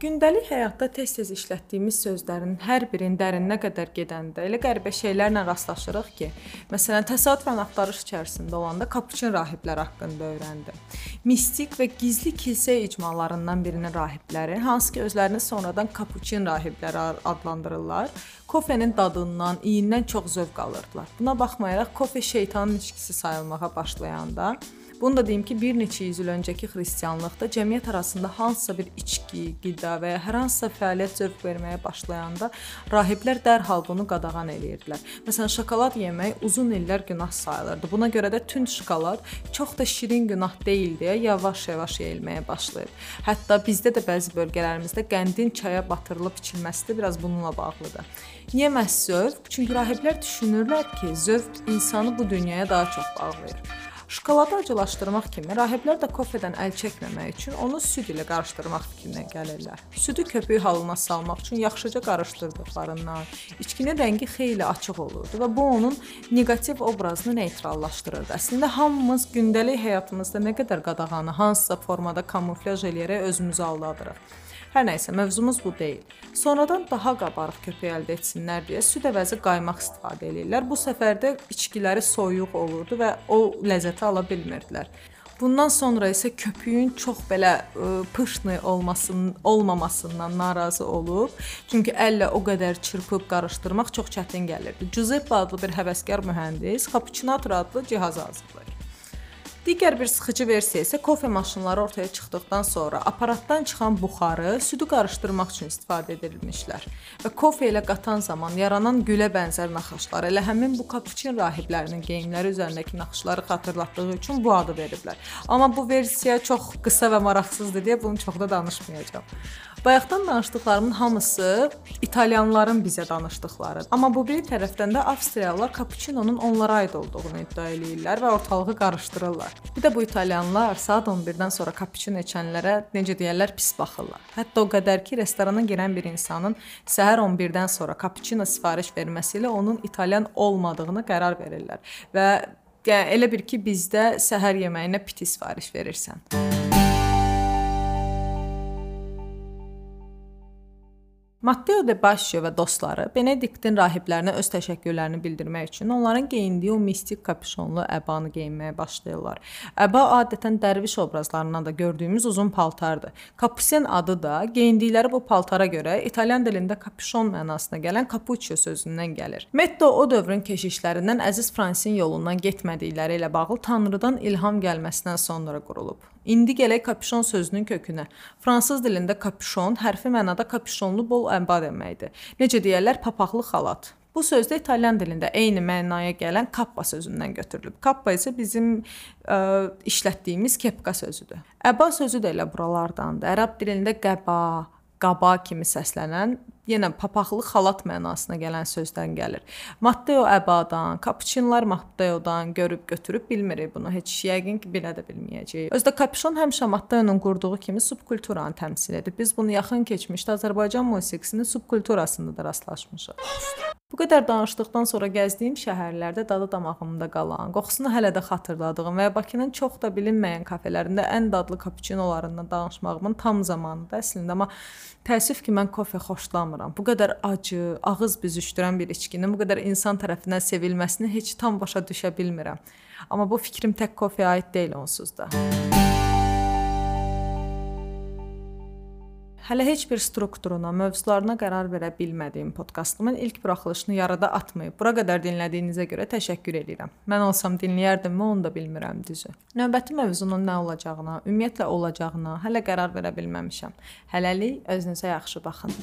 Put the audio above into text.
Gündəlik həyatda tez-tez işlətdiyimiz sözlərin hər birinin dərinə qədər gedəndə elə qəribə şeylərlə rastlaşırıq ki, məsələn, təsadüfən axtarış içərisində olanda Kapuçin rahiblər haqqında öyrəndim. Mistik və gizli kilsə icmalarından birinin rahibləri, hansı ki özlərini sonradan Kapuçin rahibləri adlandırırlar, kofenin dadından, iyindən çox zövq alırdılar. Buna baxmayaraq kofe şeytanın içkisi sayılmağa başlayanda Bunu da deyim ki, bir neçə yüz il öncəki xristianlıqda cəmiyyət arasında hansısa bir içki, qida və ya hər hansısa fəaliyyət zövq verməyə başlayanda rahiblər dərhal bunu qadağan eləyirdilər. Məsələn, şokolad yemək uzun illər günah sayılırdı. Buna görə də tünd şokolad çox da şirin günah deyil deyə yavaş-yavaş yeyilməyə başlayıb. Hətta bizdə də bəzi bölgələrimizdə qəndin çaya batırılıb içilməsi də biraz bununla bağlıdır. Niyə məhz zövq? Çünki rahiblər düşünürlər ki, zövq insanı bu dünyaya daha çox bağlayır. Şokoladı acılaşdırmaq kimi rahiblər də kofedən əl çəkməmək üçün onu süd ilə qarışdırmaq fikrinə gəlirlər. Südü köpük halına salmaq üçün yaxşıca qarışdırdıqlarından içkinin rəngi xeyli açıq olurdu və bu onun neqativ obrazını neytrallaşdırırdı. Əslində hamımız gündəlik həyatımızda nə qədər qadağanı hansısa formada kamuflyaj eləyərək özümüzü aldadırıq. Hər nəysə, mövzumuz bu deyil. Sonradan daha qabarıq köpük əldə etsinlər deyə süd əvəzi qaymaq istifadə eləyirlər. Bu səfər də içkiləri soyuq olurdu və o ləzzəti ala bilmirdilər. Bundan sonra isə köpüyün çox belə ə, pışnı olmasının olmamasından narazı olub. Çünki əllə o qədər çırpıb qarışdırmaq çox çətin gəlirdi. Giuseppe adlı bir həvəskar mühəndis Cappuccinator adlı cihaz hazırlayır. Digər bir sıxıcı versiya isə kofe maşınları ortaya çıxdıqdan sonra aparatdan çıxan buxarı südü qarışdırmaq üçün istifadə edilmişlər və kofe ilə qatan zaman yaranan gülə bənzər naxışlar elə həmin bu kapuçin rahiblərinin geyimləri üzərindəki naxışları xatırlatdığı üçün bu adı veriblər. Amma bu versiya çox qısa və maraqsızdır deyə bunu çox da danışmayacağam. Bayaqdan danışdıqlarımın hamısı italyanların bizə danışdıqları. Amma bu bir tərəfdən də avstriyalılar kapuçinonun onlara aid olduğunu iddia eləyirlər və ortalığı qarışdırırlar. Bir də bu italyanlar saat 11-dən sonra kapuçino içənlərə necə deyirlər pis baxırlar. Hətta o qədər ki, restorana girən bir insanın səhər 11-dən sonra kapuçino sifariş verməsi ilə onun italyan olmadığını qərar verirlər. Və yəni elə bir ki, bizdə səhər yeməyinə piti sifariş verirsən. Matteo de Bascio və dostları Benediktin rahiblərinə öz təşəkkürlərini bildirmək üçün onların geyindiyi o mistik kapüşonlu əbanı geyinməyə başlayırlar. Əba adətən dərviş obrazlarından da gördüyümüz uzun paltardır. Kapusen adı da geyindikləri bu paltara görə İtalyan dilində kapüşon mənasına gələn cappuccio sözündən gəlir. Metto o dövrün keşişlərindən Əziz Fransin yolundan getmədikləri ilə bağlı Tanrıdan ilham gəlməsindən sonra qurulub. İndi gələk kapüşon sözünün kökünə. Fransız dilində kapüşon hərfi mənada kapüşonlu bol əmba deməkdir. Necə deyirlər, papaqlı xalat. Bu söz də italyan dilində eyni mənaya gələn kappa sözündən götürülüb. Kappa isə bizim ə, işlətdiyimiz kepka sözüdür. Əba sözü də elə buralardandır. Ərəb dilində qəba, qaba kimi səslənən yenə papaqlı xalat mənasına gələn sözdən gəlir. Matteo əbadan, kapuçinlar Matteodan görüb götürüb bilmirik bunu. Heç yəqin ki, bilə də bilməyəcəyik. Özdə kapuçon həmişə Matteonun qurduğu kimi subkulturanı təmsil edir. Biz bunu yaxın keçmişdə Azərbaycan musiqisinin subkulturasında da rastlaşmışıq. Bu qədər danışdıqdan sonra gəzdiyim şəhərlərdə dadı damağımda qalan, qoxusunu hələ də xatırladığım və Bakının çox da bilinməyən kafelərində ən dadlı kapuçinolarından danışmağımın tam zamanıdır əslində, amma təəssüf ki, mən kofe xoşlamıram. Bu qədər acı, ağız büzüşdürən bir içkinin bu qədər insan tərəfindən sevilməsini heç tam başa düşə bilmirəm. Amma bu fikrim tək kofeyə aid deyil onsuz da. Hələ heç bir strukturuna, mövzularına qərar verə bilmədiyim podkastımın ilk buraxılışını yarıda atmayıb. Bura qədər dinlədiyinizə görə təşəkkür edirəm. Mən olsam dinləyərdimmi, onu da bilmirəm düzü. Növbəti mövzunun nə olacağına, ümumiyyətlə olacağına hələ qərar verə bilməmişəm. Hələlik özünüzə yaxşı baxın.